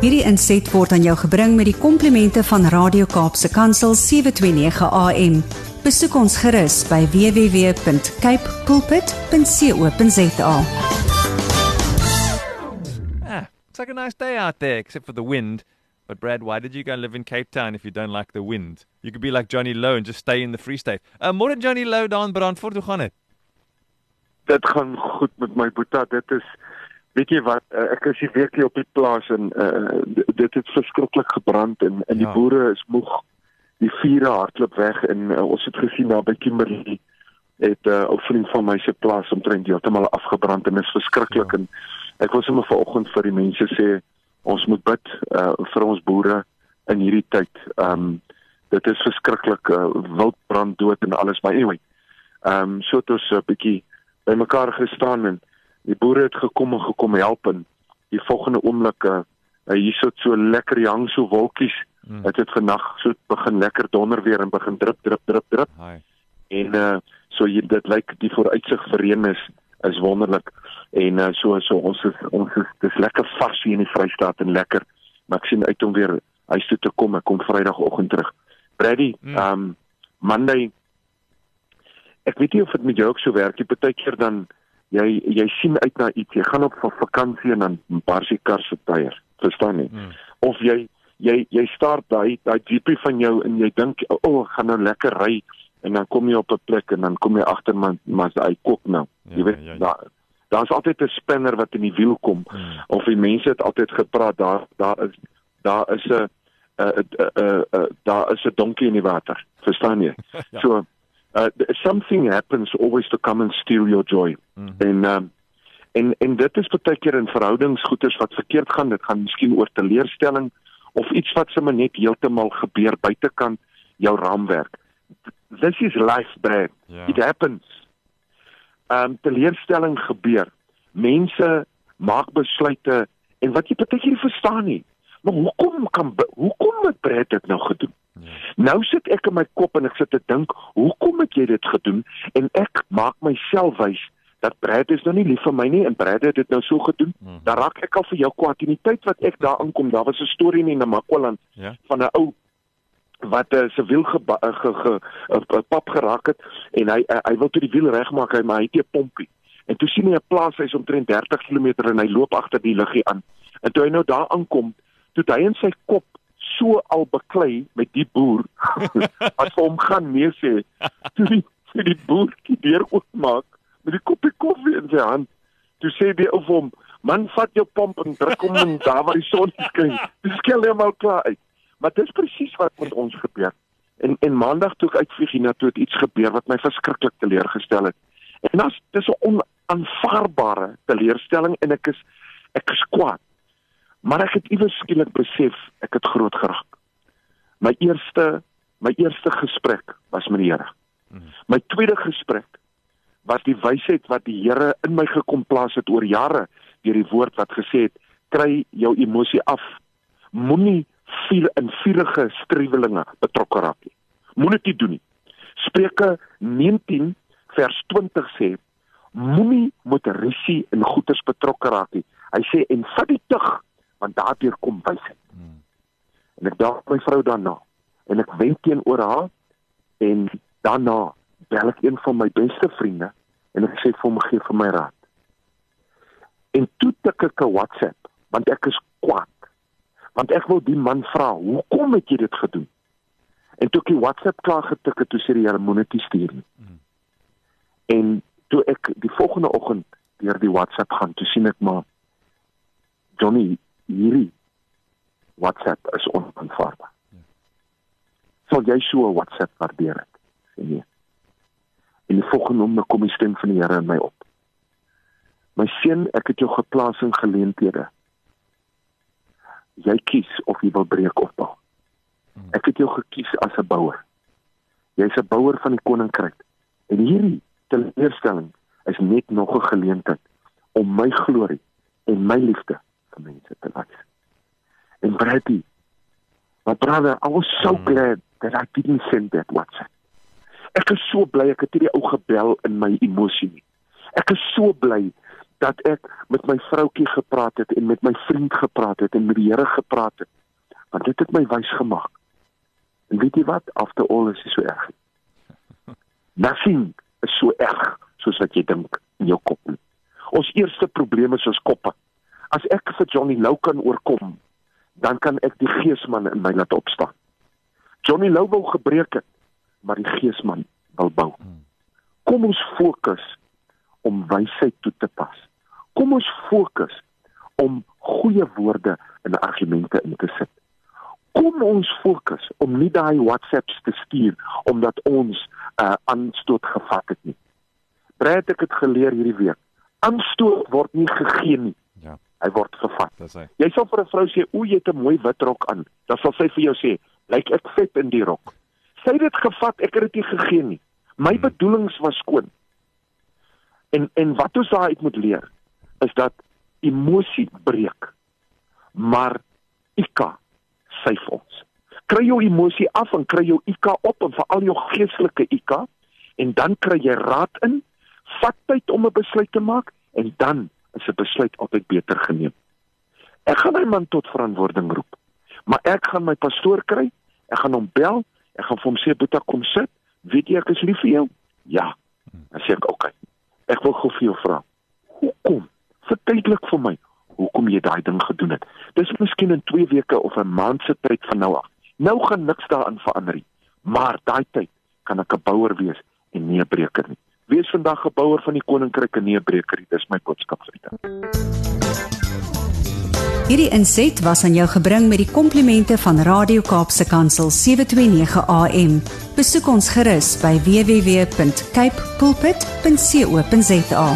Hierdie inset word aan jou gebring met die komplimente van Radio Kaapse Kansel 729 AM. Besoek ons gerus by www.cape pulpit.co.za. Ah, it's like a nice day out there, except for the wind. But Brad, why did you go live in Cape Town if you don't like the wind? You could be like Johnny Lowe and just stay in the Free State. Uh, more than Johnny Lowe daan Brandfort, hoe gaan dit? Dit gaan goed met my boeta. Dit is weet jy wat uh, ek is hier weekie op die plaas en uh, dit het verskriklik gebrand en en die Ja. boere is moeg. Die vure hardloop weg en uh, ons het gesien daar by Kimberley het 'n uh, ou vriend van my se plaas omtrent heeltemal afgebrand en dit is verskriklik Ja. en ek wil sommer vanoggend vir die mense sê ons moet bid uh, vir ons boere in hierdie tyd. Ehm um, dit is verskriklik uh, wildbrand dood en alles maar anyway. Ehm um, so het ons 'n bietjie bymekaar gestaan en die boere het gekom en gekom help en die volgende oomblik uh, hier sit so lekker jang so wolkies. Mm. Dit het vannag so begin lekker donder weer en begin drup drup drup drup Hi. en uh so jy dit lyk die vooruitsig vir reën is is wonderlik en uh, so so ons is ons is dis lekker vars hier in die Vrystaat en lekker maar ek sien uit om weer huis toe te kom ek kom Vrydagoggend terug Brady Mm. um Monday ek weet nie of dit met jou ook so werk jy partykeer dan jy jy sien uit na iets jy gaan op van vakansie en dan bars die kar se tyre verstaan jy Mm. of jy jy jy start daai daai jeepie van jou en jy dink o oh, gaan nou lekker ry en dan kom jy op 'n plek en dan kom jy agter maar maar hy kok nou Ja, jy weet ja, ja. daar daar's altyd 'n spinner wat in die wiel kom Mm. of die mense het altyd gepraat daar daar is daar is 'n 'n 'n daar is 'n donkie in die water verstaan jy Ja. so uh, something happens always to come and steal your joy. Mm. en um, en en dit is baie keer in verhoudingsgoeders wat verkeerd gaan. Dit gaan miskien oor teleurstelling of iets wat sommer net heeltemal gebeur buitekant jou raamwerk. This is life Brad Ja. it happens. Um teleurstelling gebeur. Mense maak besluite en wat jy baie keer verstaan nie. Maar hoekom kan hoekom het Brad dit nou gedoen Ja. Nou sit ek in my kop en ek sit te dink, hoekom het jy dit gedoen? En ek maak myself wys dat Brad is nou nie lief vir my nie en Brad het dit nou so gedoen. Mhm. Dan raak ek al vir jou kwaad in die tyd wat ek daar aankom. Daar was 'n storie in Namakwaland Ja. van 'n ou wat 'n uh, siviel geba- uh, ge, ge, uh, uh, pap geraak het en hy uh, hy wil toe die wiel regmaak, hy maar hy het 'n pompie. En toe sien hy 'n plaas hy's omtrent 30 km en hy loop agter die liggie aan. En toe hy nou daar aankom, toe hy in sy kop so al beklei met die boer as hom gaan nee sê toe die toe die boer die deur oopmaak met die koppie koffie in sy hand toe sê die ou vir hom man vat jou pomp en druk hom in daar waar die son skyn dis skel hom al klaar uit. Maar dis presies wat met ons gebeur. En en maandag toe ek uitvlieg hiernatoe het iets gebeur wat my verskriklik teleurgestel het. En dis dis 'n onaanvaarbare teleurstelling en ek is ek is kwaad maar ek het iewers skielik besef ek het groot geraak. My eerste my eerste gesprek was met die Here. Mhm. my tweede gesprek was die wysheid wat die Here in my gekom plaas het oor jare deur die woord wat gesê het kry jou emosie af. Moenie vuur in vurige struwelinge betrokke raak nie. Moenie dit doen nie. Spreuke 19 vers 20 sê moenie met risie in goederes betrokke raak nie. Hy sê en vat die tug want daardeur kom wysheid Mm. en ek daag my vrou daarna en ek wenk teenoor haar en daarna bel ek een van my beste vriende en ek sê vir hom gee vir my raad. En toe tik ek 'n WhatsApp want ek is kwaad. Want ek wil die man vra hoekom het jy dit gedoen? En toe ek die WhatsApp klaar getik het toe sê die Here moenie dit stuur nie. Mhm. en toe ek die volgende oggend deur die WhatsApp gaan toe sien ek maar Johnny hierdie WhatsApp is onaanvaarbaar. Sal jy so 'n WhatsApp waardeer het? Sê nee. En die volgende oomblik kom die stem van die Here in my op. My seun, ek het jou geplaas in geleenthede. Jy kies of jy wil breek of bou. Ek het jou gekies as 'n bouer. Jy's 'n bouer van die koninkryk. En hierdie teleurstelling is net nog 'n geleentheid om my glorie en my liefde mense te wys. En Brady, my brother, I was so Mm. glad that I didn't send that WhatsApp. Ek is so bly ek het hierdie ou gebel in my emosie. Ek is so bly dat ek met my vroutjie gepraat het en met my vriend gepraat het en met die Here gepraat het. Want dit het my wys gemaak. En weet jy wat? After all is dit so erg. Nothing is so erg soos wat jy dink in jou kop. Nie. Ons eerste probleem is ons koppe. As ek vir Johnny Lou kan oorkom, dan kan ek die geesman in my laat opstaan. Johnny Lou wou gebreek het, maar die geesman wil bou. Kom ons fokus om wysheid toe te pas. Kom ons fokus om goeie woorde in argumente in te sit. Kom ons fokus om nie daai WhatsApps te stuur omdat ons 'n uh, aanstoot gevat het nie. Brad ek het geleer hierdie week. Aanstoot word nie gegee nie. Hy word gevat. Dis hy. Jy sal vir 'n vrou sê, "O, jy het 'n mooi wit rok aan." Dan sal sy vir jou sê, "Lyk ek vet in die rok." Sy het dit gevat, ek het dit nie gegee nie. My Hmm. bedoelings was skoon. En en wat ons daaruit moet leer is dat emosie breek. Maar IKA syf ons. Kry jou emosie af en kry jou IKA op en veral jou geestelike IKA en dan kry jy raad in, vat tyd om 'n besluit te maak en dan is 'n besluit altyd beter geneem. Ek gaan my man tot verantwoording roep. Maar ek gaan my pastoor kry, ek gaan hom bel, ek gaan vir hom sê Boeta kom sit, weet jy ek is lief vir jou? Ja. Dan sê ek oké. Okay. Ek wil gou vir jou vra. Hoekom? Verduidelik vir my hoekom jy daai ding gedoen het. Dis miskien in 2 weke of 'n maand se tyd van nou af. Nou gaan niks daarin verander nie. Maar daai tyd kan ek 'n bouer wees en nie 'n breker nie. Wees vandag 'n bouer van die koninkryk en nie 'n breker nie. Dis my boodskap vir dag. Hierdie inset was aan jou gebring met die komplimente van Radio Kaapse Kansel 729 AM. Besoek ons gerus by www.cape pulpit.co.za.